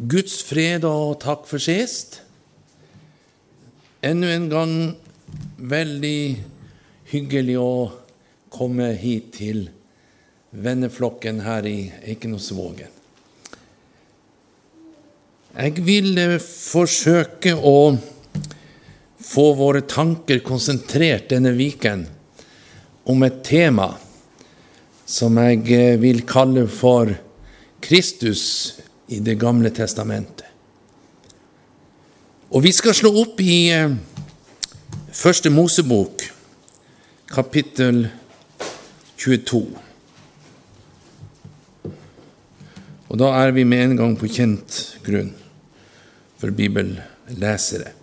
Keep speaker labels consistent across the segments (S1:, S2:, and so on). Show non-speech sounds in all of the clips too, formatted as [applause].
S1: Guds fred og takk for sist. Enda en gang veldig hyggelig å komme hit til venneflokken her i Eikenosvågen. Jeg vil eh, forsøke å få våre tanker konsentrert denne viken om et tema som jeg eh, vil kalle for Kristus i Det gamle testamentet. Og vi skal slå opp i eh, Første Mosebok, kapittel 22. Og da er vi med en gang på kjent grunn for bibellesere.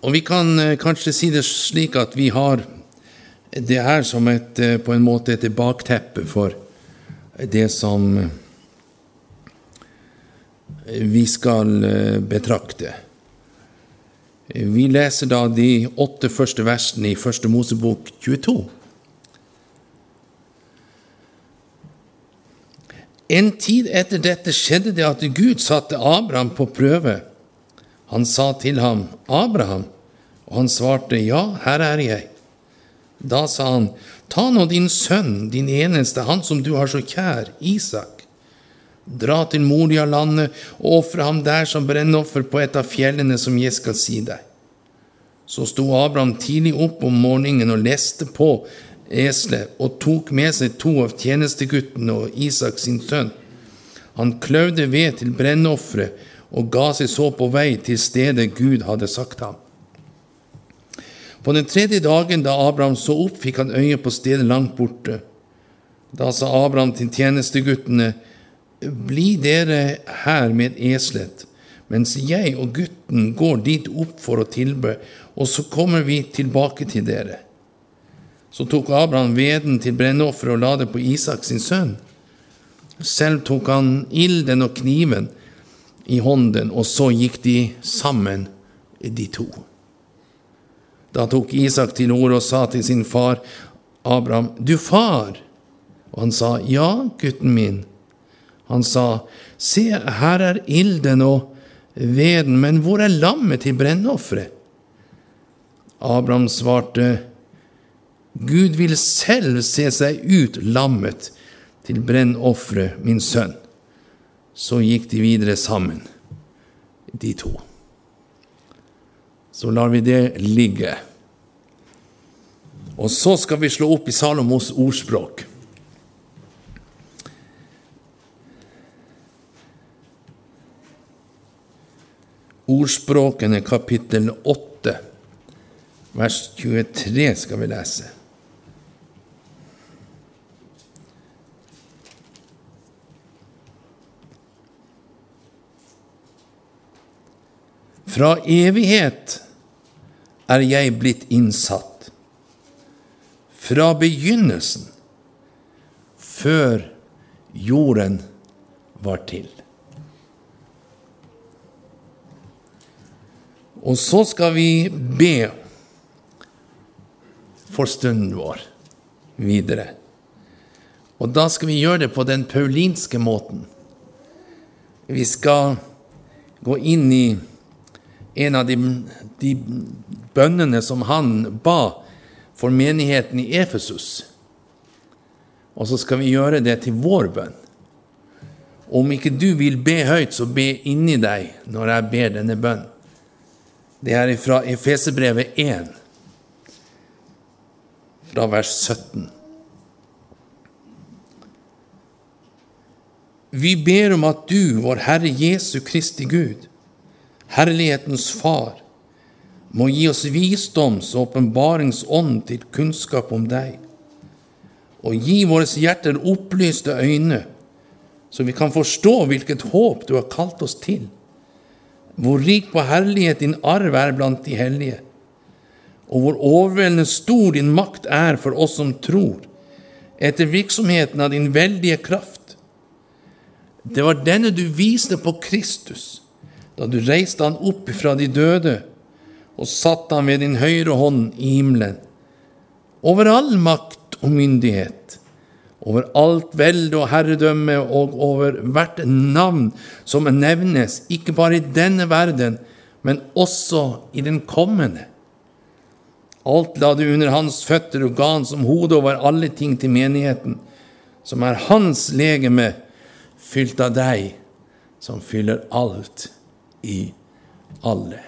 S1: Og vi kan eh, kanskje si det slik at vi har det her som et, eh, på en måte et bakteppe for det som eh, vi skal betrakte. Vi leser da de åtte første versene i Første Mosebok 22. En tid etter dette skjedde det at Gud satte Abraham på prøve. Han sa til ham, 'Abraham', og han svarte, 'Ja, her er jeg'. Da sa han, 'Ta nå din sønn, din eneste, han som du har så kjær, Isak. Dra til Moria-landet og ofre ham der som brennoffer på et av fjellene som jeg skal si deg.' Så sto Abraham tidlig opp om morgenen og leste på eselet og tok med seg to av tjenesteguttene og Isak sin sønn. Han kløvde ved til brennofferet og ga seg så på vei til stedet Gud hadde sagt ham. På den tredje dagen da Abraham så opp, fikk han øye på stedet langt borte. Da sa Abraham til tjenesteguttene, Bli dere her med eselet, mens jeg og gutten går dit opp for å tilbe, og så kommer vi tilbake til dere. Så tok Abraham veden til brennofferet og la det på Isak sin sønn. Selv tok han ilden og kniven i hånden, og så gikk de sammen, de to. Da tok Isak til orde og sa til sin far Abraham, Du far! Og han sa, Ja, gutten min. Han sa, Se, her er ilden og veden, men hvor er lammet til brennofferet? Abraham svarte, Gud vil selv se seg ut lammet til brennofferet, min sønn. Så gikk de videre sammen, de to så lar vi det ligge. Og så skal vi slå opp i Salomos ordspråk. Ordspråkene kapittel 8, vers 23 skal vi lese. Fra evighet er jeg blitt innsatt. Fra begynnelsen, før jorden var til. Og så skal vi be for stunden vår videre. Og da skal vi gjøre det på den paulinske måten. Vi skal gå inn i en av de, de bønnene som han ba for menigheten i Efesus. Og så skal vi gjøre det til vår bønn. Om ikke du vil be høyt, så be inni deg når jeg ber denne bønnen. Det er fra Efesebrevet 1, fra vers 17. Vi ber om at du, vår Herre Jesu Kristi Gud, Herlighetens Far, må gi oss visdoms- og åpenbaringsånd til kunnskap om deg, og gi våre hjerter opplyste øyne, så vi kan forstå hvilket håp du har kalt oss til, hvor rik på herlighet din arv er blant de hellige, og hvor overveldende stor din makt er for oss som tror, etter virksomheten av din veldige kraft. Det var denne du viste på Kristus, da du reiste han opp fra de døde og satte han ved din høyre hånd i himmelen, over all makt og myndighet, over alt velde og herredømme og over hvert navn som nevnes, ikke bare i denne verden, men også i den kommende. Alt la du under hans føtter og ga han som hode over alle ting til menigheten, som er hans legeme, fylt av deg, som fyller alt i alle.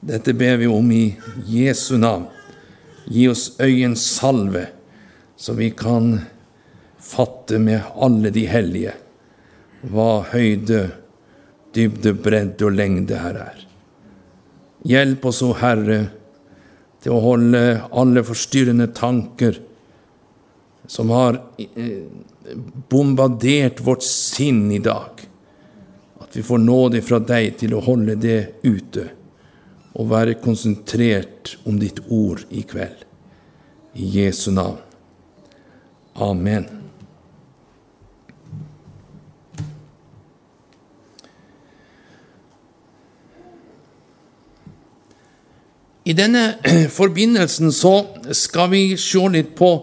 S1: Dette ber vi om i Jesu navn. Gi oss øyens salve, så vi kan fatte med alle de hellige hva høyde, dybde, bredde og lengde her er. Hjelp oss, O Herre, til å holde alle forstyrrende tanker som har eh, bombardert vårt sinn i dag. Vi får nåde fra deg til å holde det ute og være konsentrert om ditt ord i kveld. I Jesu navn. Amen. I denne [clears throat] forbindelsen så skal vi se litt på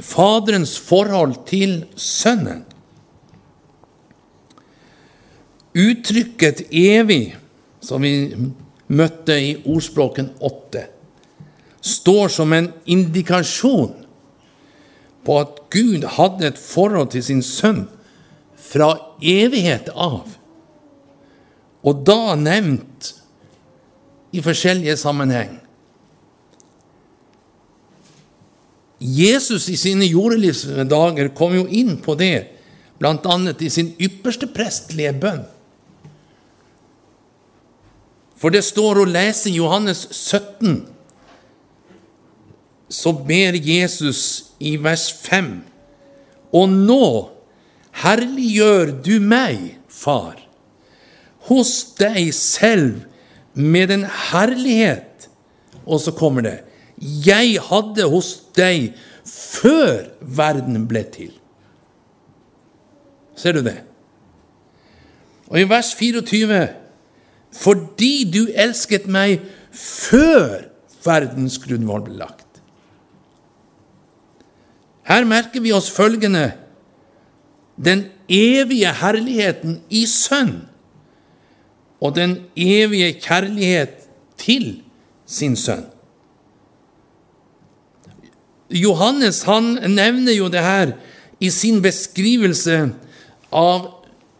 S1: Faderens forhold til Sønnen. Uttrykket 'evig', som vi møtte i ordspråken 8, står som en indikasjon på at Gud hadde et forhold til sin sønn fra evighet av, og da nevnt i forskjellige sammenheng. Jesus i sine jordelivsdager kom jo inn på det, bl.a. i sin ypperste prestelige bønn. For det står å lese i Johannes 17, så ber Jesus i vers 5.: Og nå herliggjør du meg, Far, hos deg selv med en herlighet. Og så kommer det jeg hadde hos deg før verden ble til. Ser du det? Og i vers 24 fordi du elsket meg før verdens grunnvoll ble lagt. Her merker vi oss følgende den evige herligheten i Sønn og den evige kjærlighet til sin sønn. Johannes han nevner jo det her i sin beskrivelse av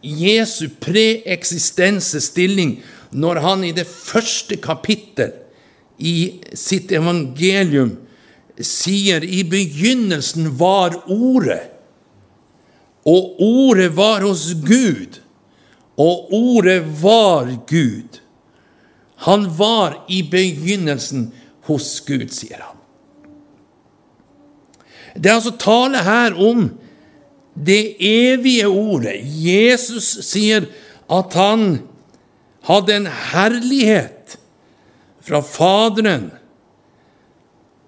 S1: Jesu preeksistense stilling når han i det første kapittel i sitt evangelium sier i begynnelsen var Ordet, og Ordet var hos Gud, og Ordet var Gud. Han var i begynnelsen hos Gud, sier han. Det er altså tale her om det evige ordet. Jesus sier at han hadde en herlighet fra Faderen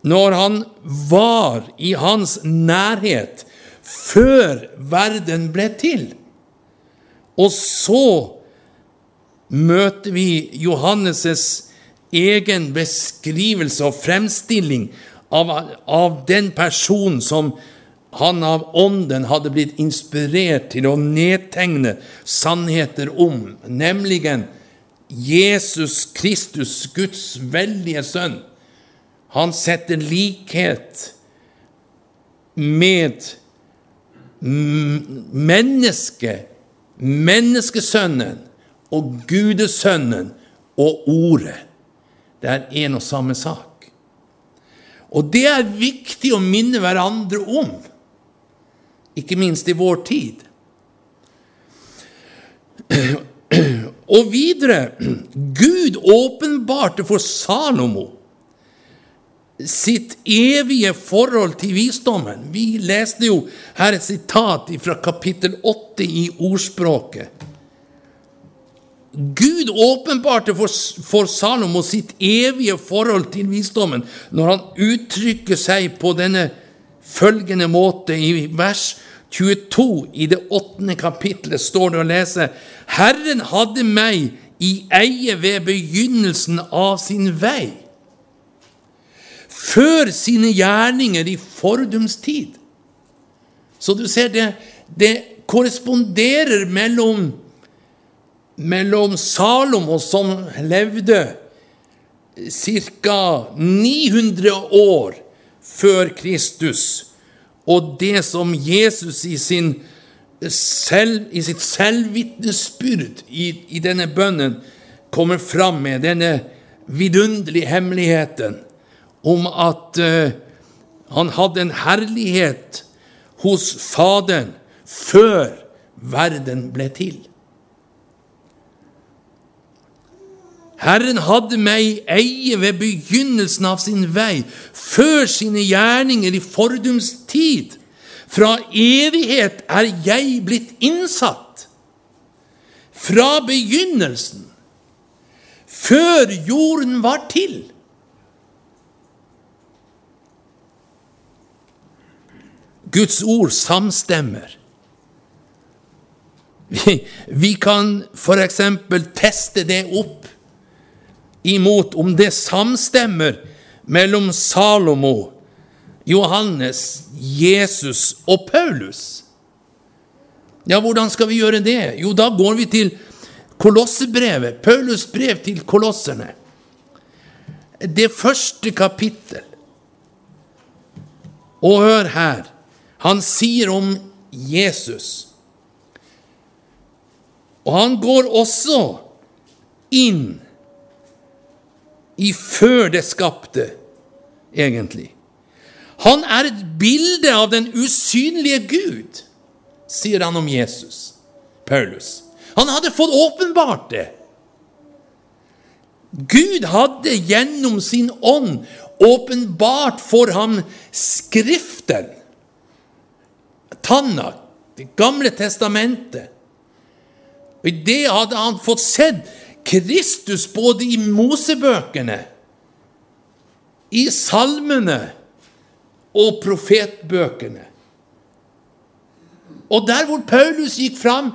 S1: når han var i hans nærhet før verden ble til. Og så møter vi Johannes' egen beskrivelse og fremstilling av, av den personen som han av ånden hadde blitt inspirert til å nedtegne sannheter om, nemlig Jesus Kristus, Guds veldige sønn. Han setter likhet med mennesket, menneskesønnen og gudesønnen og Ordet. Det er en og samme sak. Og det er viktig å minne hverandre om, ikke minst i vår tid. Og videre Gud åpenbarte for Salomo sitt evige forhold til visdommen. Vi leste jo her et sitat fra kapittel 8 i Ordspråket. Gud åpenbarte for, for Salomo sitt evige forhold til visdommen når han uttrykker seg på denne følgende måte i vers 22 i det åttende kapitlet står det å lese Herren hadde meg i eie ved begynnelsen av sin vei, før sine gjerninger i fordums tid. Så du ser, det, det korresponderer mellom, mellom Salomo, som levde ca. 900 år før Kristus, og det som Jesus i, sin selv, i sitt selvvitnesbyrd i, i, denne bønnen kommer fram med, denne vidunderlige hemmeligheten om at uh, han hadde en herlighet hos Faderen før verden ble til. Herren hadde meg eie ved begynnelsen av sin vei, før sine gjerninger i fordums tid. Fra evighet er jeg blitt innsatt. Fra begynnelsen, før jorden var til. Guds ord samstemmer. Vi, vi kan f.eks. teste det opp imot om det samstemmer mellom Salomo, Johannes, Jesus og Paulus. Ja, hvordan skal vi gjøre det? Jo, da går vi til Kolossebrevet, Paulus brev til kolosserne. Det første kapittel. Og hør her. Han sier om Jesus. Og han går også inn i før det skapte, egentlig. Han er et bilde av den usynlige Gud, sier han om Jesus, Paulus. Han hadde fått åpenbart det. Gud hadde gjennom sin ånd åpenbart for ham Skriften, Tanna, Det gamle testamentet. Og I det hadde han fått sett Kristus både i Mosebøkene, i salmene og profetbøkene. Og der hvor Paulus gikk fram,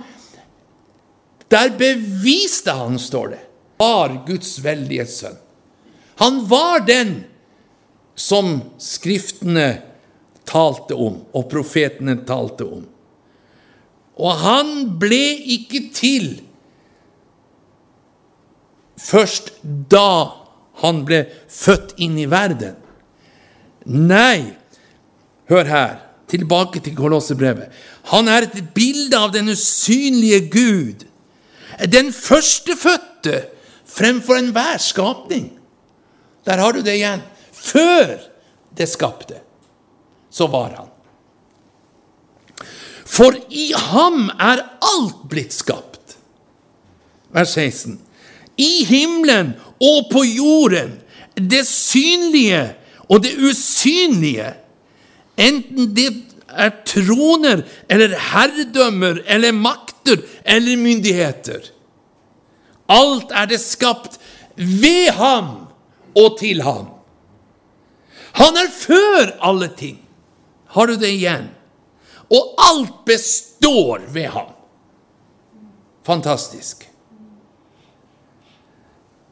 S1: der beviste han, står det, var Guds veldige sønn. Han var den som Skriftene talte om, og profetene talte om. Og han ble ikke til først da han ble født inn i verden. Nei, hør her, tilbake til Kolossebrevet. Han er et bilde av den usynlige Gud, den førstefødte fremfor enhver skapning. Der har du det igjen. Før det skapte, så var han. For i ham er alt blitt skapt. Vers 16 i himmelen og på jorden, det synlige og det usynlige, enten det er troner eller herredømmer eller makter eller myndigheter. Alt er det skapt ved ham og til ham. Han er før alle ting. Har du det igjen? Og alt består ved ham. Fantastisk.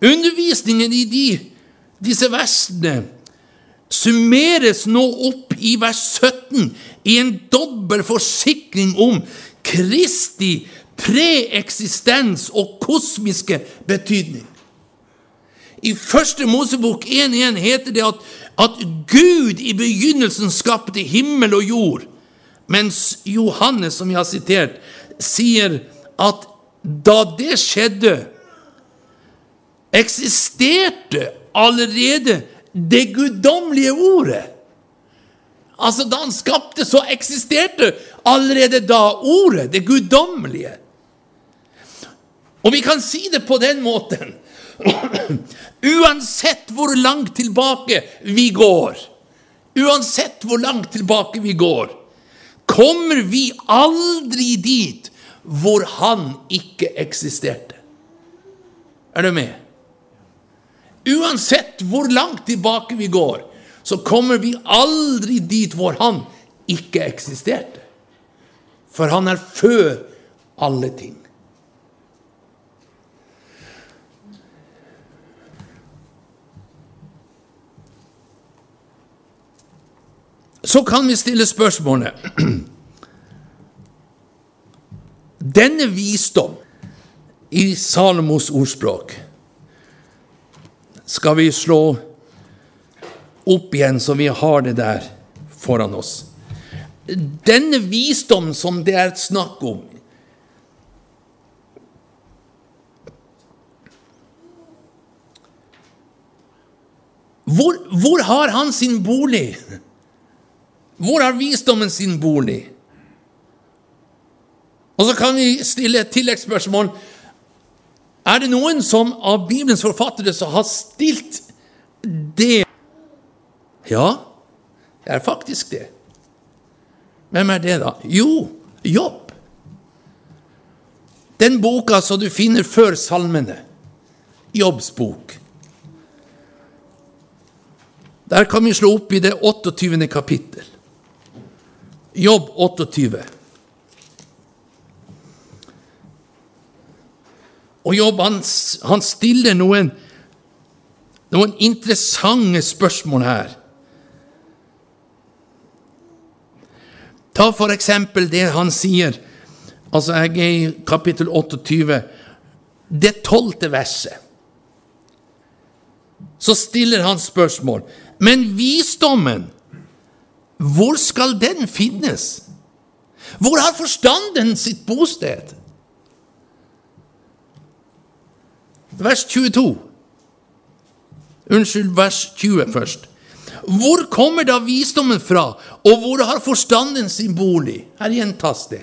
S1: Undervisningen i de, disse versene summeres nå opp i vers 17 i en dobbel forsikring om Kristi preeksistens og kosmiske betydning. I første Mosebok 1.1 heter det at, at Gud i begynnelsen skapte himmel og jord, mens Johannes, som vi har sitert, sier at da det skjedde, eksisterte allerede det guddommelige ordet. Altså, da han skapte, så eksisterte allerede da ordet, det guddommelige. Og vi kan si det på den måten [clears throat] Uansett hvor langt tilbake vi går, uansett hvor langt tilbake vi går, kommer vi aldri dit hvor han ikke eksisterte. Er du med? Uansett hvor langt tilbake vi går, så kommer vi aldri dit hvor han ikke eksisterte. For han er før alle ting. Så kan vi stille spørsmålet [clears throat] Denne visdom i Salomos ordspråk skal vi slå opp igjen, så vi har det der foran oss. Denne visdom som det er snakk om hvor, hvor har han sin bolig? Hvor har visdommen sin bolig? Og så kan vi stille et tilleggsspørsmål. Er det noen som av Bibelens forfattere som har stilt det? Ja, det er faktisk det. Hvem er det, da? Jo, Jobb. Den boka som du finner før salmene. Jobbs bok. Der kan vi slå opp i det 28. kapittel. Jobb 28. Og Jobb han, han stiller noen, noen interessante spørsmål her. Ta for eksempel det han sier, altså jeg er i kapittel 28, det tolvte verset. Så stiller han spørsmål. Men visdommen hvor skal den finnes? Hvor har forstanden sitt bosted? Vers 22. Unnskyld, vers 20 først. Hvor kommer da visdommen fra, og hvor har forstanden sin bolig? Her gjentas det.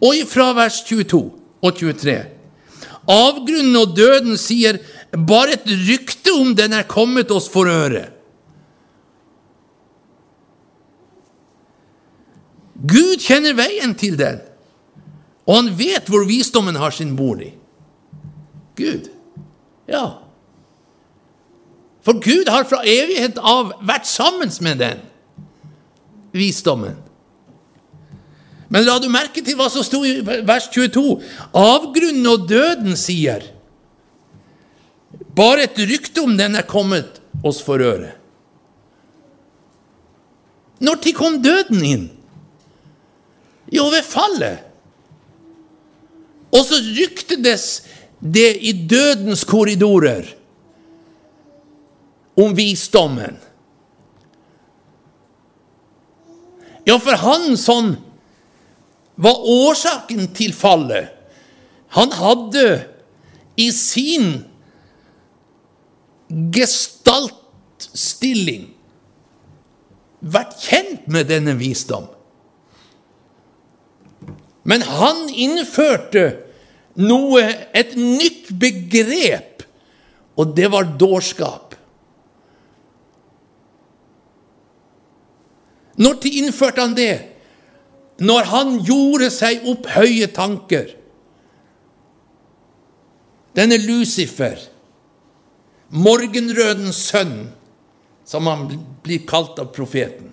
S1: Og fra vers 22 og 23. Avgrunnen og døden sier bare et rykte om den er kommet oss for øre. Gud kjenner veien til den, og han vet hvor visdommen har sin bolig. Gud. Ja. For Gud har fra evighet av vært sammen med den visdommen. Men la du merke til hva som sto i vers 22? Avgrunnen og døden sier Bare et rykte om den er kommet oss for øre. Når kom døden inn? Jo, ved fallet. Og så ryktedes det i dødens korridorer om visdommen. Ja, for han som var årsaken til fallet, han hadde i sin gestaltstilling vært kjent med denne visdom. Men han innførte noe, et nytt begrep, og det var dårskap. Når innførte han det? Når han gjorde seg opp høye tanker. Denne Lucifer, morgenrødens sønn, som han blir kalt av profeten,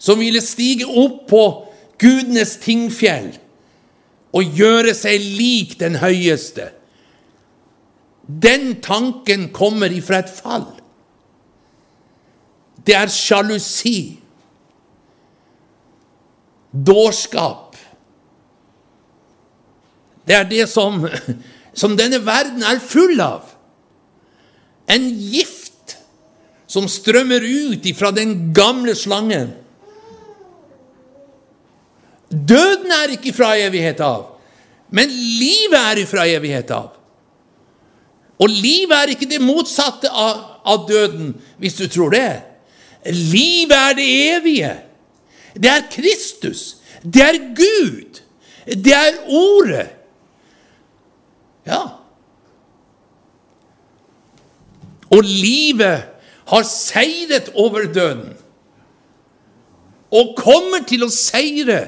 S1: som ville stige opp på gudenes tingfjell og gjøre seg lik den høyeste. Den tanken kommer ifra et fall. Det er sjalusi. Dårskap. Det er det som, som denne verden er full av. En gift som strømmer ut ifra den gamle slangen Døden er ikke fra evighet av, men livet er fra evighet av. Og livet er ikke det motsatte av, av døden, hvis du tror det. Livet er det evige. Det er Kristus. Det er Gud. Det er Ordet. Ja. Og livet har seiret over døden. Og kommer til å seire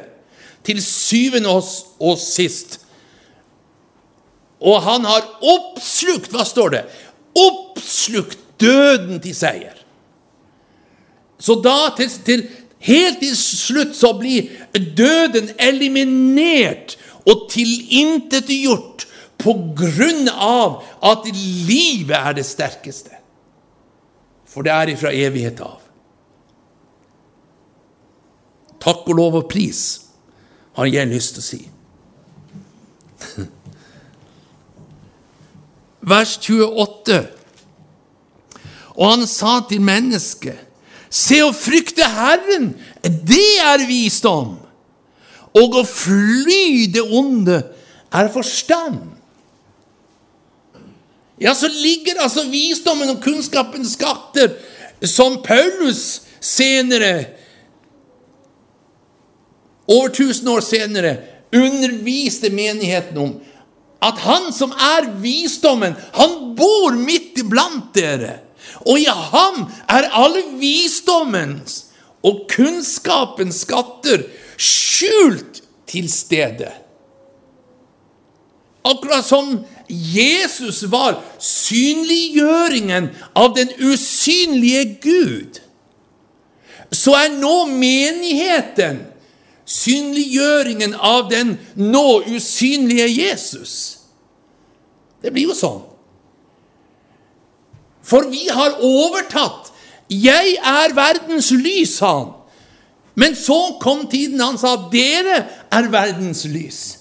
S1: til syvende og sist. Og han har oppslukt Hva står det? Oppslukt døden til seier. Så da til, til Helt til slutt så blir døden eliminert og tilintetgjort på grunn av at livet er det sterkeste. For det er ifra evighet av. Takk og lov og pris, har jeg lyst til å si. Vers 28. Og han sa til mennesket, se å frykte Herren, det er visdom, og å fly det onde er forstand. Ja, så ligger altså visdommen og kunnskapens skatter, som Paulus senere over 1000 år senere underviste menigheten om at han som er visdommen, han bor midt iblant dere. Og i ham er alle visdommens og kunnskapens skatter skjult til stede. Akkurat som Jesus var synliggjøringen av den usynlige Gud, så er nå menigheten synliggjøringen av den nå usynlige Jesus. Det blir jo sånn. For vi har overtatt. 'Jeg er verdens lys', sa han. Men så kom tiden han sa 'Dere er verdens lys'.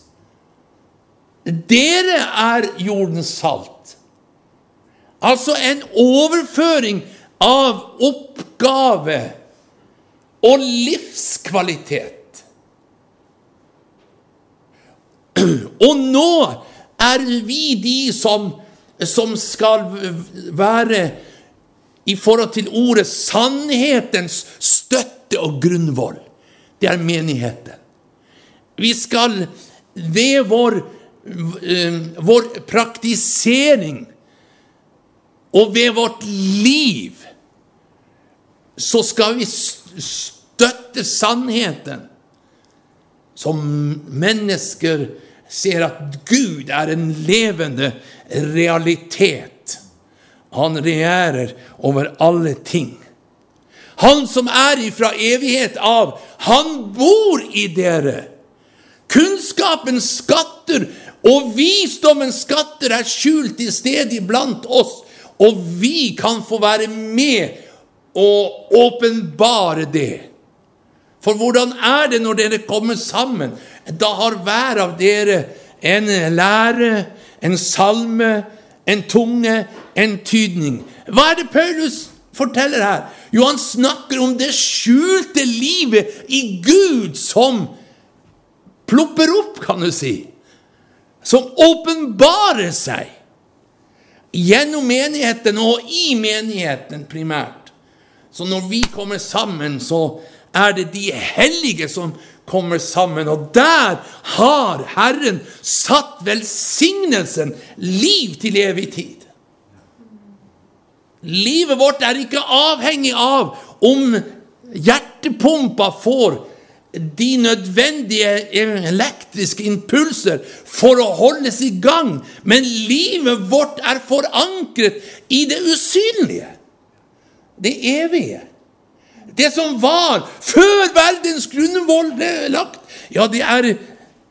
S1: Dere er jordens salt. Altså en overføring av oppgave og livskvalitet. [clears throat] Og nå er vi de som, som skal være i forhold til ordet sannhetens støtte og grunnvoll. Det er menigheten. Vi skal ved vår, eh, vår praktisering og ved vårt liv så skal vi støtte sannheten som mennesker ser at Gud er en levende realitet. Han regjerer over alle ting. Han som er ifra evighet av, han bor i dere. Kunnskapens skatter og visdommens skatter er skjult til stede iblant oss, og vi kan få være med og åpenbare det. For hvordan er det når dere kommer sammen? Da har hver av dere en lære, en salme, en tunge, en tydning. Hva er det Paulus forteller her? Jo, han snakker om det skjulte livet i Gud som plopper opp, kan du si. Som åpenbarer seg gjennom menigheten og i menigheten primært. Så når vi kommer sammen, så er det de hellige som kommer sammen. Og der har Herren satt velsignelsen, liv til evig tid. Livet vårt er ikke avhengig av om hjertepumpa får de nødvendige elektriske impulser for å holdes i gang, men livet vårt er forankret i det usynlige, det evige. Det som var før verdens grunnvoll ble lagt. Ja, det er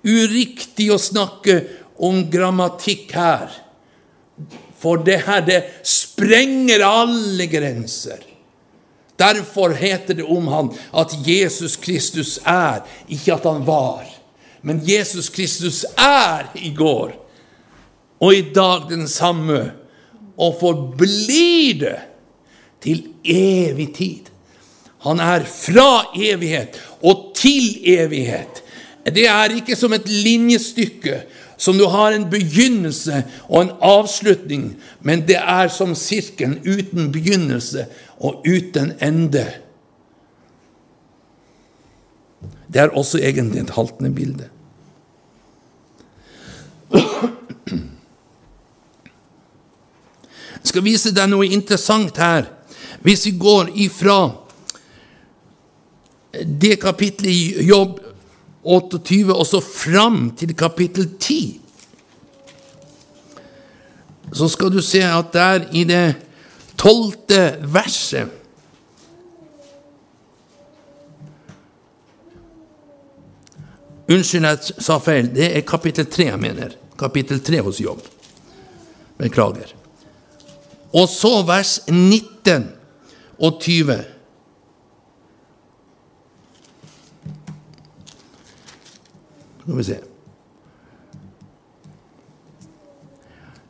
S1: uriktig å snakke om grammatikk her. For det her, det sprenger alle grenser. Derfor heter det om han at Jesus Kristus er, ikke at han var. Men Jesus Kristus er i går og i dag den samme, og forblir det til evig tid. Han er fra evighet og til evighet. Det er ikke som et linjestykke som du har en begynnelse og en avslutning, men det er som sirkelen uten begynnelse og uten ende. Det er også egentlig et haltende bilde. Jeg skal vise deg noe interessant her. Hvis vi går ifra det kapittelet i Jobb 28 og så fram til kapittel 10, så skal du se at der i det tolvte verset Unnskyld, jeg sa feil. Det er kapittel 3 jeg mener. Kapittel 3 hos Jobb. Beklager. Og så vers 19 og 20. Skal vi se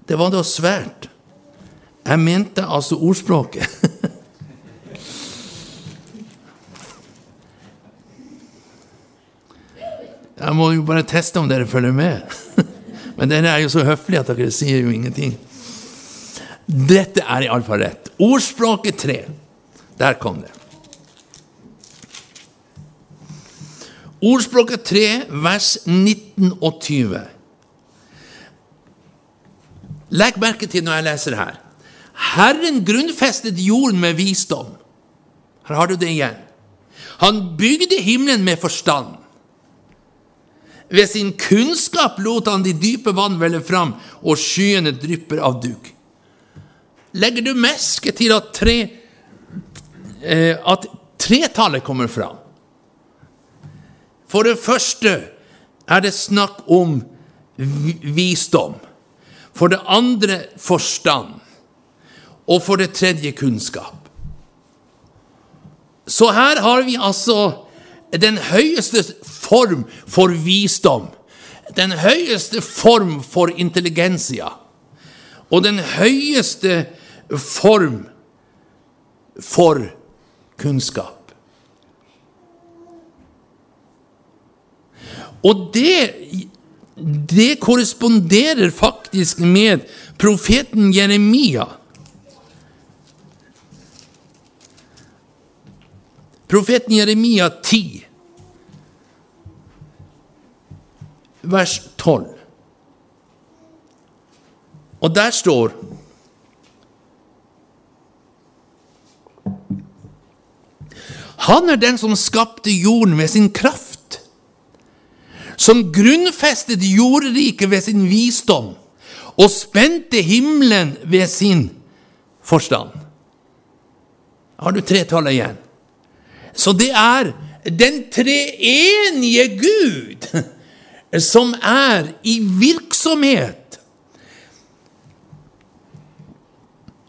S1: Det var da svært. Jeg mente altså ordspråket. [laughs] Jeg må jo bare teste om dere følger med. [laughs] Men dere er jo så høflige at dere sier jo ingenting. Dette er iallfall rett. Ordspråket tre. Der kom det. Ordspråket 3, vers 19 og 20. Legg merke til når jeg leser her. Herren grunnfestet jorden med visdom. Her har du det igjen. Han bygde himmelen med forstand. Ved sin kunnskap lot han de dype vann velle fram, og skyene drypper av dugg. Legger du merke til at, tre, eh, at tretallet kommer fram? For det første er det snakk om visdom. For det andre forstand. Og for det tredje kunnskap. Så her har vi altså den høyeste form for visdom. Den høyeste form for intelligensia. Og den høyeste form for kunnskap. Og det, det korresponderer faktisk med profeten Jeremia. Profeten Jeremia 10, vers 12. Og der står Han er den som skapte jorden ved sin kraft, som grunnfestet jordriket ved sin visdom og spente himmelen ved sin forstand. Har du tretallet igjen? Så det er den treenige Gud som er i virksomhet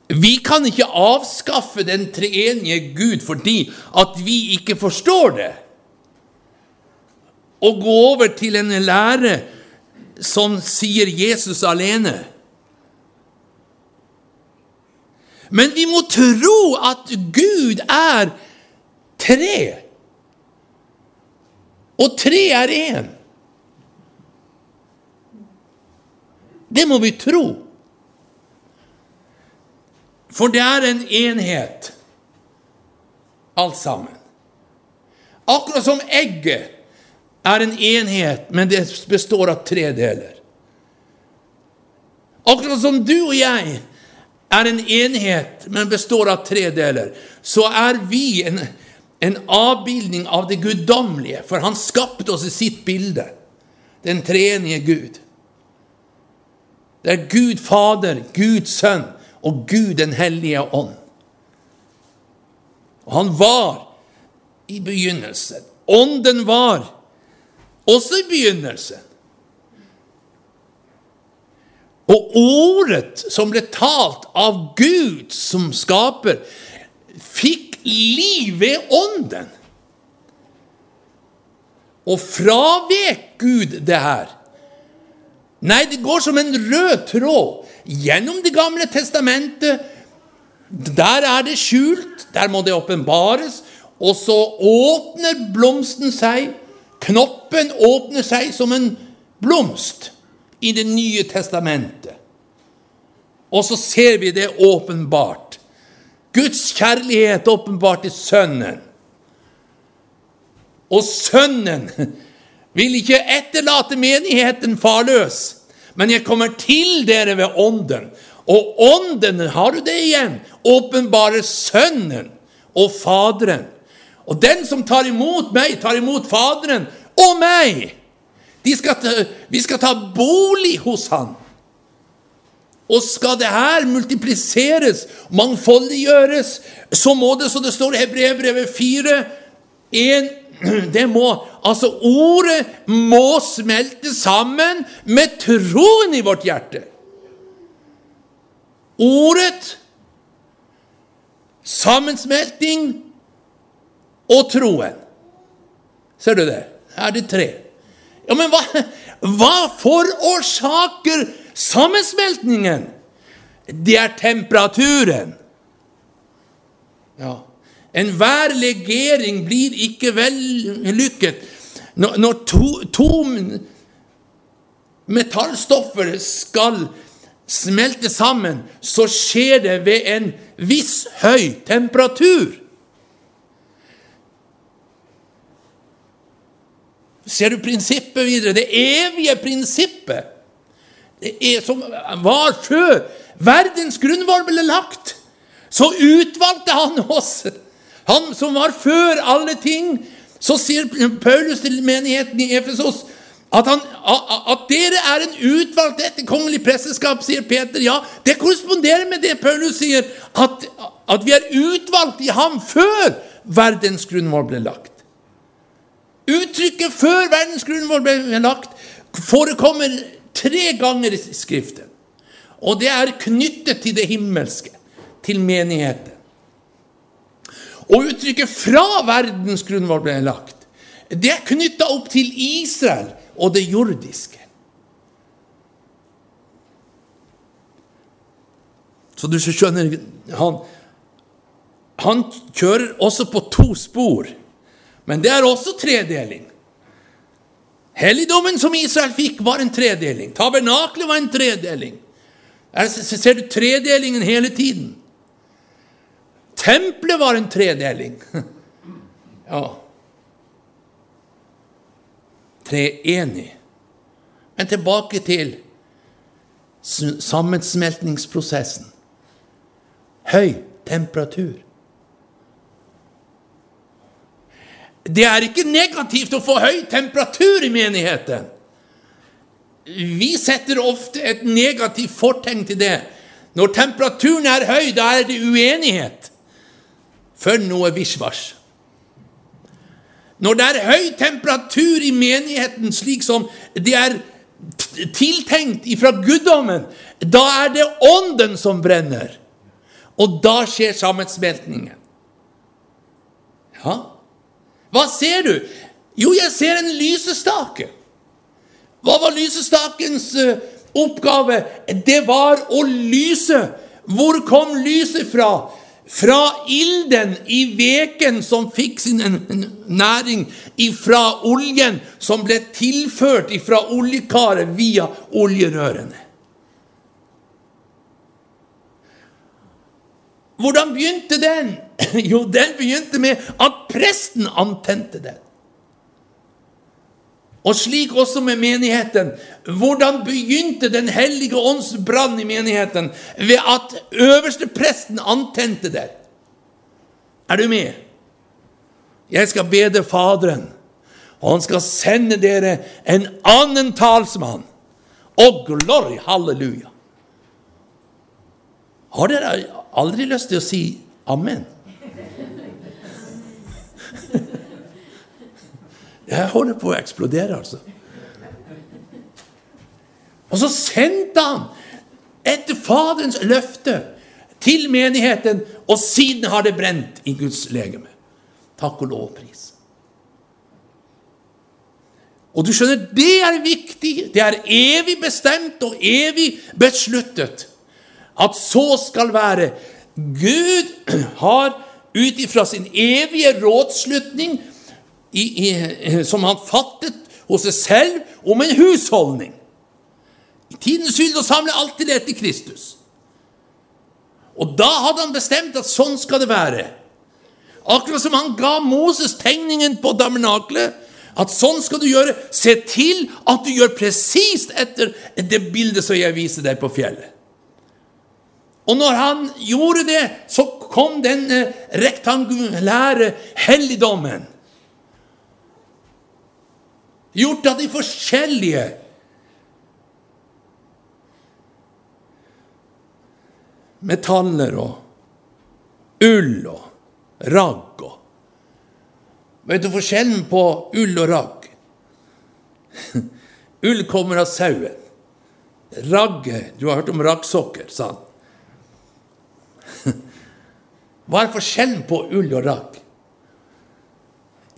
S1: Vi kan ikke avskaffe den treenige Gud fordi at vi ikke forstår det. Og gå over til en lære som sier Jesus alene. Men vi må tro at Gud er tre. Og tre er én. Det må vi tro. For det er en enhet, alt sammen. Akkurat som egget er en enhet, men det består av tre deler. Akkurat som du og jeg er en enhet, men består av tre deler, så er vi en, en avbildning av det guddommelige, for han skapte oss i sitt bilde, den treenige Gud. Det er Gud Fader, Gud Sønn og Gud den hellige ånd. Og han var i begynnelsen. Ånden var også i begynnelsen. Og ordet som ble talt av Gud som skaper, fikk liv ved ånden. Og fravek Gud det her. Nei, det går som en rød tråd gjennom Det gamle testamentet. Der er det skjult, der må det åpenbares. Og så åpner blomsten seg. Knoppen åpner seg som en blomst i Det nye testamentet. Og så ser vi det åpenbart. Guds kjærlighet åpenbart i Sønnen. Og Sønnen vil ikke etterlate menigheten farløs. Men jeg kommer til dere ved Ånden. Og Ånden, har du det igjen, åpenbarer Sønnen og Faderen. Og den som tar imot meg, tar imot Faderen meg. Skal vi skal ta bolig hos Han. Og skal det her multipliseres, mangfoldiggjøres, så må det, så det står i Hebreerbrevet 4, 1 [clears throat] det må, altså Ordet må smelte sammen med troen i vårt hjerte. Ordet, sammensmelting og troen. Ser du det? Er det tre. Ja, men hva, hva forårsaker sammensmeltningen? Det er temperaturen. Ja. Enhver legering blir ikke vellykket når, når to, to metallstoffer skal smelte sammen, så skjer det ved en viss høy temperatur. Ser du prinsippet videre? Det evige prinsippet det er som var før verdens grunnvoll ble lagt. Så utvalgte han oss han som var før alle ting, så sier Paulus til menigheten i Efesos at, han, at, dere er en utvalgt etter kongelig presteskap, sier Peter. Ja, det korresponderer med det Paulus sier, at, at vi er utvalgt i ham før verdens grunnmål ble lagt. Uttrykket 'før verdens grunnmål ble lagt' forekommer tre ganger i Skriften. Og det er knyttet til det himmelske, til menigheten. Og uttrykket 'fra verdens grunnvoll ble lagt', det er knytta opp til Israel og det jordiske. Så du skjønner han, han kjører også på to spor, men det er også tredeling. Helligdommen som Israel fikk, var en tredeling. Tabernaklet var en tredeling. Ser du tredelingen hele tiden. Tempelet var en tredeling. [laughs] Ja Treenig. Men tilbake til sammensmeltningsprosessen. Høy temperatur. Det er ikke negativt å få høy temperatur i menigheten. Vi setter ofte et negativt fortegn til det. Når temperaturen er høy, da er det uenighet. For noe visjvasj. Når det er høy temperatur i menigheten, slik som det er tiltenkt ifra guddommen, da er det ånden som brenner. Og da skjer sammensmeltningen. Ja, hva ser du? Jo, jeg ser en lysestake. Hva var lysestakens eh, oppgave? Det var å lyse. Hvor kom lyset fra? Fra ilden i veken som fikk sin næring ifra oljen som ble tilført ifra oljekaret via oljerørene. Hvordan begynte den? [coughs] Jo, den begynte med at presten antente den. Og slik også med menigheten. Hvordan begynte Den hellige ånds brann i menigheten? Ved at øverste presten antente det. Er du med? Jeg skal bede Faderen, og han skal sende dere en annen talsmann. Og glory, halleluja! Har dere aldri lyst til å si amen? Jeg holder på å eksplodere, altså. Og så sendte han, etter Faderens løfte, til menigheten, og siden har det brent i Guds legeme. Takk og lovpris. Og du skjønner, det er viktig. Det er evig bestemt og evig besluttet at så skal være. Gud [clears throat] har ut ifra sin evige rådslutning i, i, som han fattet hos seg selv om en husholdning. I tidens skyld å samle alt til etter Kristus. Og da hadde han bestemt at sånn skal det være. Akkurat som han ga Moses tegningen på damernaklet. At sånn skal du gjøre. Se til at du gjør presist etter det bildet som jeg viser deg på fjellet. Og når han gjorde det, så kom den eh, rektangulære helligdommen gjort av de forskjellige. Metaller og ull og ragg og Vet du forskjellen på ull og ragg? [laughs] ull kommer av sauen. Ragget Du har hørt om raggsokker, sa han. [laughs] Hva er forskjellen på ull og ragg?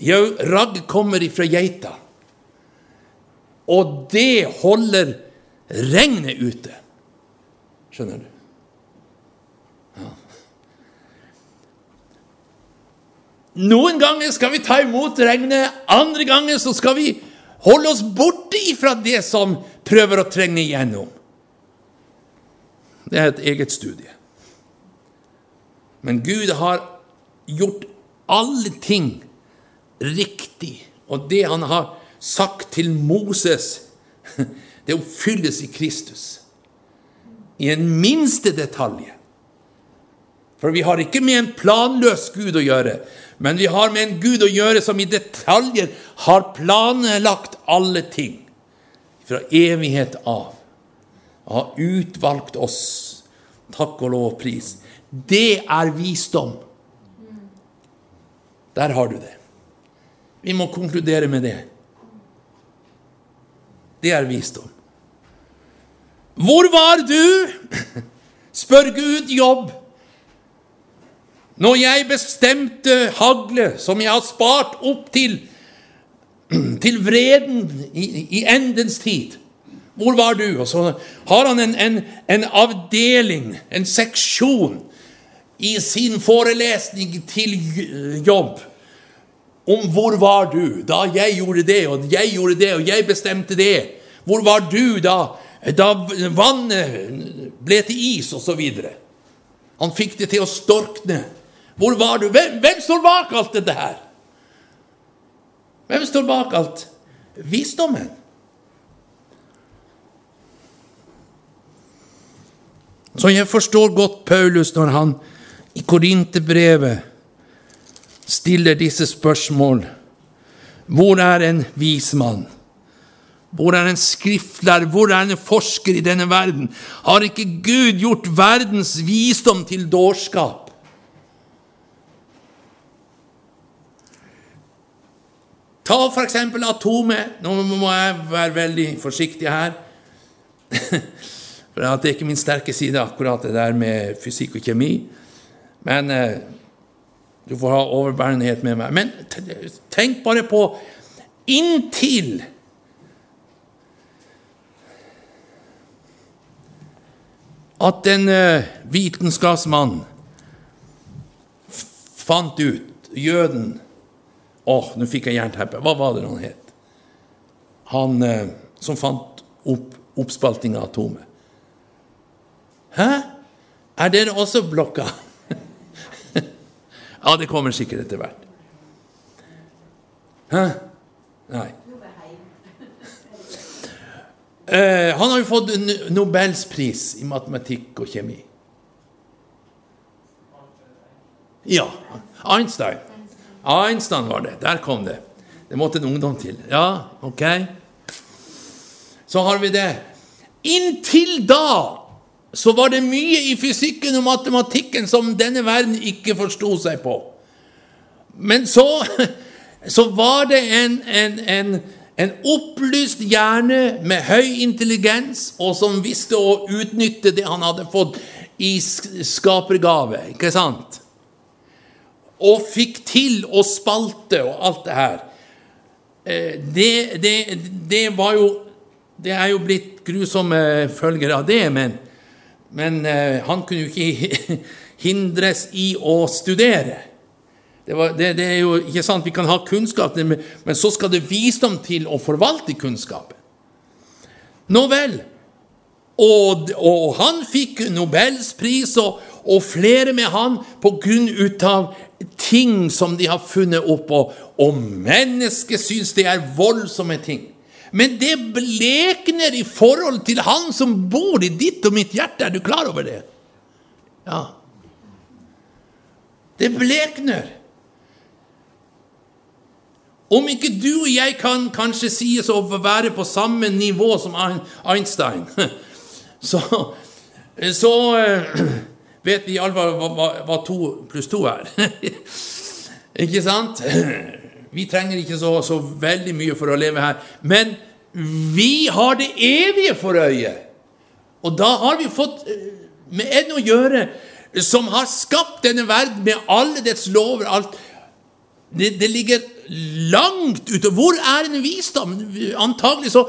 S1: Jo, ragg kommer ifra geita. Og det holder regnet ute. Skjønner du? Ja. Noen ganger skal vi ta imot regnet, andre ganger så skal vi holde oss borte ifra det som prøver å trenge igjennom. Det er et eget studie. Men Gud har gjort alle ting riktig, og det han har sagt til Moses, [laughs] det oppfylles i Kristus. I en minste detalj. For vi har ikke med en planløs Gud å gjøre, men vi har med en Gud å gjøre som i detaljer har planlagt alle ting fra evighet av. Og har utvalgt oss. Takk og lov og pris. Det er visdom. Der har du det. Vi må konkludere med det. Det er visdom. Hvor var du? Spør Gud jobb. Når jeg bestemte hagle som jeg har spart opp til, til vreden i, i endens tid Hvor var du? Og så har han en, en, en avdeling, en seksjon, i sin forelesning til jobb om hvor var du da jeg gjorde det, og jeg gjorde det, og jeg bestemte det. Hvor var du da, da vannet ble til is, osv.? Han fikk det til å storkne. Hvor var du? Hvem, hvem står bak alt dette her? Hvem står bak alt? Visdommen. Så jeg forstår godt Paulus når han i Korinterbrevet stiller disse spørsmål. Hvor er en vis mann? Hvor er en skriftlærer? Hvor er en forsker i denne verden? Har ikke Gud gjort verdens visdom til dårskap? Ta for eksempel atomet. Nå må jeg være veldig forsiktig her. [laughs] For det er ikke min sterke side, akkurat det der med fysikk og kjemi. Men eh, du får ha overbærenhet med meg. Men tenk bare på inntil at en eh, vitenskapsmann fant ut Jøden Å, oh, nå fikk jeg jernteppe. Hva var det han het? Han eh, som fant opp oppspalting av atomet. Hæ? Er dere også blokka? Ja, det kommer sikkert etter hvert. Hæ? Nei. Eh, han har jo fått Nobels pris i matematikk og kjemi. Ja. Einstein. Einstein var det. Der kom det. Det måtte en ungdom til. Ja, ok. Så har vi det. Inntil da så var det mye i fysikken og matematikken som denne verden ikke forsto seg på. Men så, [laughs] så var det en, en, en, en, opplyst hjerne med høy intelligens, og som visste å utnytte det han hadde fått i skapergave, ikke sant? Og fikk til å spalte og alt det her. Eh, det, det, det var jo Det er jo blitt grusomme følger av det, men men eh, han kunne jo ikke [laughs] hindres i å studere. Det, var, det, det, er jo ikke sant, Vi kan ha kunnskap, men så skal det visdom til å forvalte kunnskapen. Nå vel. Og, og han fikk Nobels pris, og, og, flere med han, på grunn av ting som de har funnet opp. Og, og mennesket syns det er voldsomme ting. Men det blekner i forhold til han som bor i ditt og mitt hjerte. Er du klar over det? Ja. Det blekner. Om ikke du og jeg kan kanskje sies å være på samme nivå som Einstein, [laughs] så, så eh, [clears throat] vet vi iallfall hva, hva, hva to pluss to er. [laughs] Ikke sant? [clears throat] Vi trenger ikke så, så veldig mye for å leve her. Men vi har det evige for øye. Og da har vi fått eh, med en å gjøre som har skapt denne verden med alle dets lover. alt. Det, det ligger langt ute. Hvor er en visdom? Antagelig så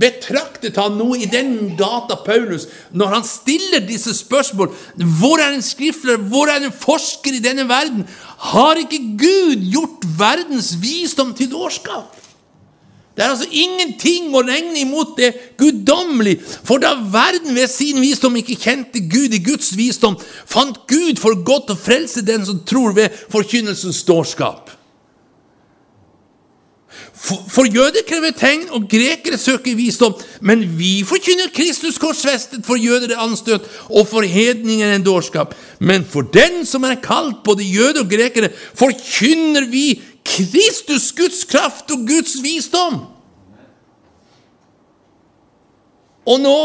S1: betraktet han noe i den gata Paulus når han stiller disse spørsmål. Hvor er en skriftlærer? Hvor er en forsker i denne verden? Har ikke Gud gjort verdens visdom til dårskap? Det er altså ingenting å regne imot det guddommelige. For da verden ved sin visdom ikke kjente Gud i Guds visdom, fant Gud for godt å frelse den som tror ved forkynnelsens dårskap. For, for jøder krever tegn, og grekere søker visdom. Men vi forkynner Kristus korsfestet, for jøder er anstøt, og for hedninger en dårskap. Men for den som er kalt, både jøde og grekere, forkynner vi Kristus, Guds kraft og Guds visdom. Og nå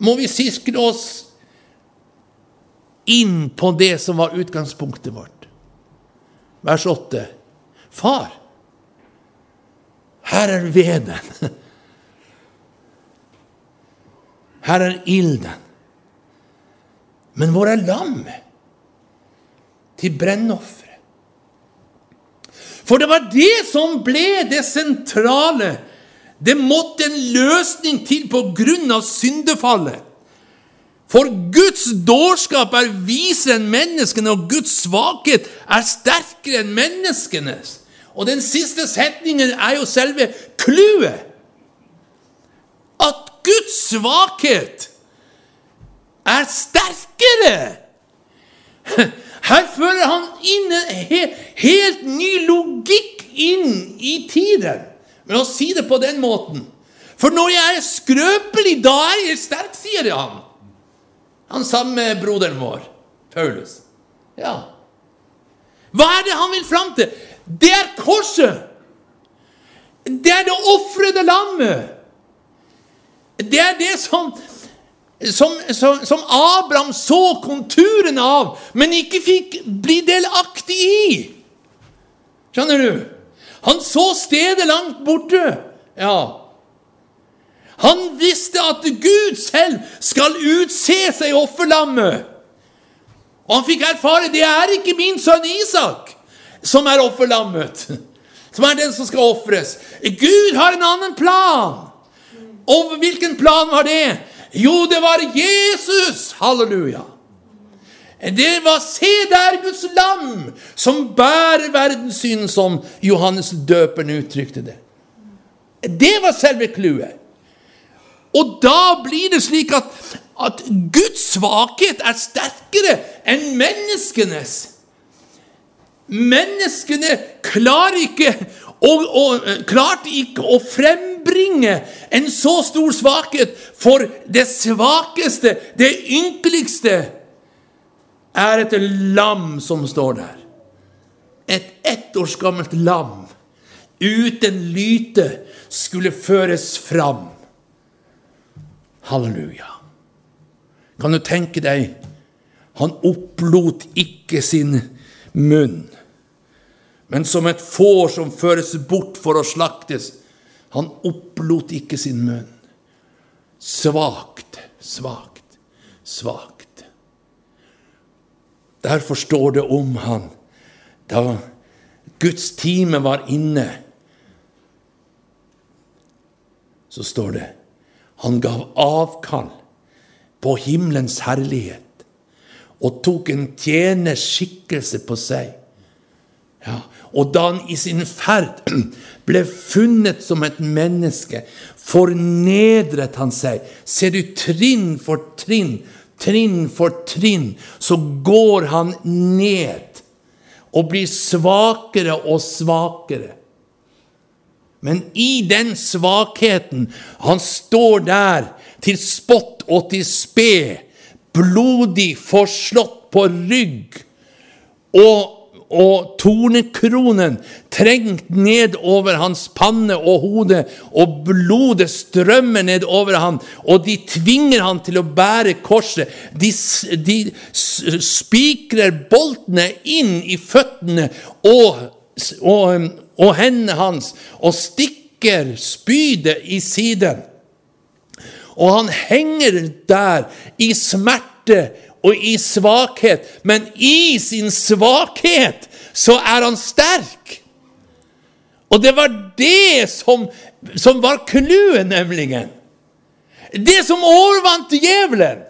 S1: må vi sirkle oss inn på det som var utgangspunktet vårt. Vers 8. Far, her er veden. Her er ilden. Men hvor er lammet til brennofferet? For det var det som ble det sentrale. Det måtte en løsning til på grunn av syndefallet. For Guds dårskap er visere enn menneskene, og Guds svakhet er sterkere enn menneskenes. Og den siste setningen er jo selve clouet. At Guds svakhet er sterkere. [laughs] Her fører han inn en helt ny logikk inn i tiden Men å si det på den måten. For når jeg er skrøpelig, da er jeg sterk, sier han. Han samme broderen vår, Paulus. Ja. Hva er det han vil fram til? Det er korset! Det er det ofrede lammet! Det er det som som, som, som, Abraham så konturene av, men ikke fikk bli delaktig i. Skjønner du? Han så stedet langt borte. Ja. Han visste at Gud selv skal utse seg offerlammet. Og han fikk erfare det er ikke min sønn Isak som er offerlammet, [laughs] som er den som skal ofres. Gud har en annen plan. Og hvilken plan var det? Jo, det var Jesus! Halleluja! Det var Se der, Guds lam, som bærer verdenssynden, som Johannes døperen uttrykte det. Det var selve clouet. Og da blir det slik at, at Guds svakhet er sterkere enn menneskenes. Menneskene klarer ikke og, og, klarte ikke å frembringe en så stor svakhet, for det svakeste, det ynkeligste, er et lam som står der. Et ett års gammelt lam uten lyte skulle føres fram. Halleluja. Kan du tenke deg, han opplot ikke sin munn men som et får som føres bort for å slaktes. Han opplot ikke sin munn. Svakt, svakt, svakt. Derfor står det om han da Guds time var inne. Så står det han gav avkall på himmelens herlighet og tok en tjeners skikkelse på seg. Ja, og da han i sin ferd [clears throat] ble funnet som et menneske, fornedret han seg. Ser du trinn for trinn, trinn for trinn, så går han ned og blir svakere og svakere. Men i den svakheten Han står der til spott og til spe, blodig forslått på rygg. Og og tornekronen trengt ned over hans panne og hode, og blodet strømmer ned over ham, og de tvinger han til å bære korset. De, de spikrer boltene inn i føttene og, og, og hendene hans og stikker spydet i siden. Og han henger der i smerte og i svakhet, men i sin svakhet så er han sterk. Og det var det som, som var clouet, nemlig. Det som overvant djevelen.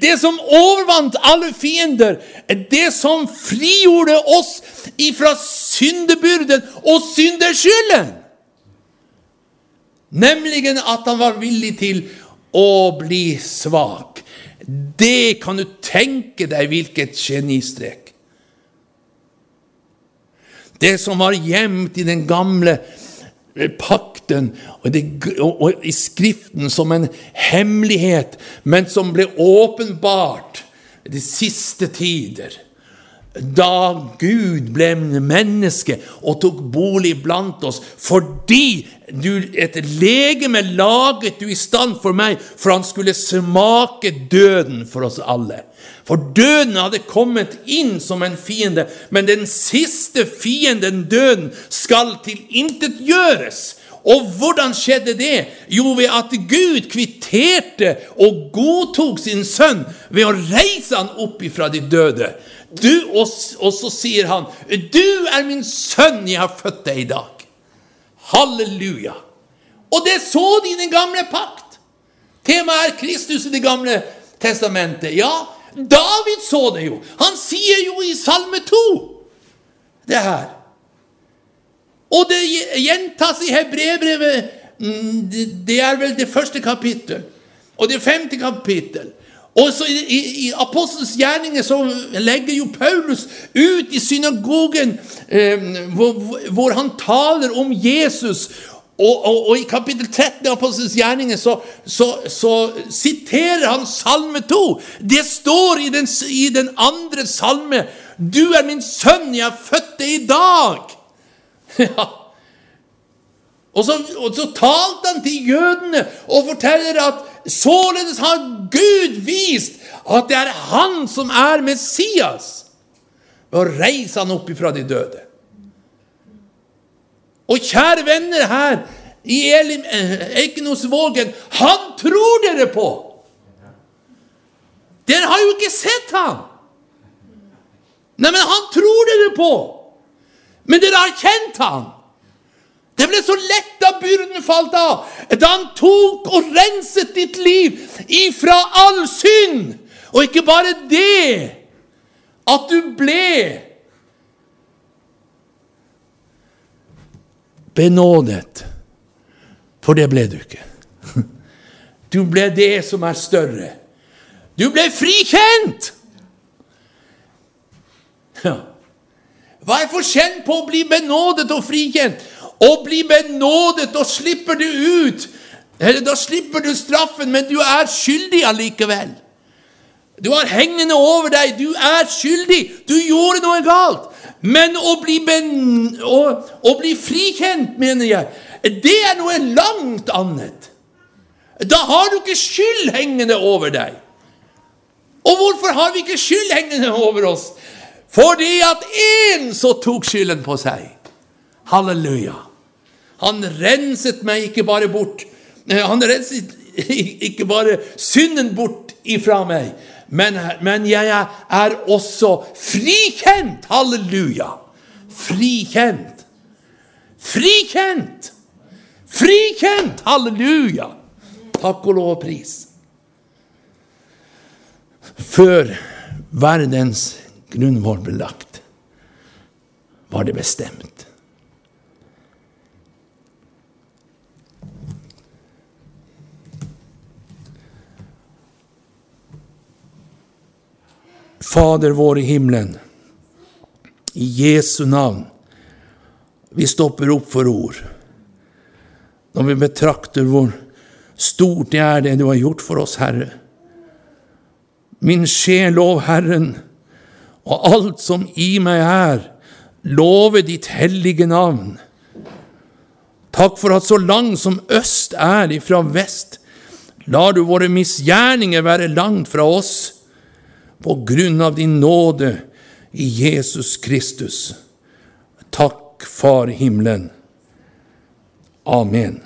S1: Det som overvant alle fiender. Det som frigjorde oss ifra syndebyrden og synderskylden. Nemlig at han var villig til å bli svak. Det kan du tenke deg hvilket genistrek. Det som var gjemt i den gamle eh, pakten og, det, og, og, i Skriften som en hemmelighet, men som ble åpenbart de siste tider. Da Gud ble menneske og tok bolig blant oss, fordi du, et legeme laget du i stand for meg, for han skulle smake døden for oss alle. For døden hadde kommet inn som en fiende, men den siste fienden, døden, skal tilintetgjøres. Og hvordan skjedde det? Jo, ved at Gud kvitterte og godtok sin sønn ved å reise han opp ifra de døde. Du, og, og så sier han, 'Du er min sønn, jeg har født deg i dag.' Halleluja. Og det så de i den gamle pakt. Temaet er Kristus i Det gamle testamentet. Ja, David så det jo. Han sier jo i Salme 2 det her. Og det gjentas i Hebrebrevet. Mm, det er vel det første kapittel. Og det femte kapittel. Og så i, i, Apostelens gjerninger så legger jo Paulus ut i synagogen eh, hvor, hvor, han taler om Jesus og, og, og, i kapittel 13 av Apostelens gjerninger så, så, så, siterer han Salme 2. Det står i den, i den, andre salme 'Du er min sønn, jeg har født deg i dag'. [laughs] Ja. Og så, og så talte han til jødene og forteller at således har Gud vist at det er han som er Messias, ved å reise han opp ifra de døde. Og kjære venner her i Eikenosvågen, han tror dere på! Dere har jo ikke sett ham! Nei, men han tror dere på! Men dere har kjent ham! Det ble så lett da byrden falt av, da han tok og renset ditt liv ifra all synd. Og ikke bare det, at du ble benådet. For det ble du ikke. [laughs] Du ble det som er større. Du ble frikjent! Ja. Hva er forskjellen på å bli benådet og frikjent? Å bli benådet, da slipper du ut. Eller da slipper du straffen, men du er skyldig allikevel. Du har hengende over deg. Du er skyldig. Du gjorde noe galt. Men å bli, ben, å, å bli frikjent, mener jeg, det er noe langt annet. Da har du ikke skyld hengende over deg. Og hvorfor har vi ikke skyld hengende over oss? Fordi at én så tok skylden på seg. Halleluja. Han renset meg ikke bare bort eh, Han renset [laughs] ikke bare synden bort ifra meg, men, men jeg er også frikjent. Halleluja! Frikjent. Frikjent! Frikjent! Halleluja! Takk og lov og pris. Før verdens grunnvoll ble lagt, var det bestemt. Fader vår i himmelen. I Jesu navn. Vi stopper opp for ord. Når vi betrakter hvor stort det er det du har gjort for oss, Herre. Min sjel, lov Herren, og alt som i meg er, love ditt hellige navn. Takk for at så langt som øst er ifra vest, lar du våre misgjerninger være langt fra oss på grunn av din nåde i Jesus Kristus. Takk Far himmelen. Amen.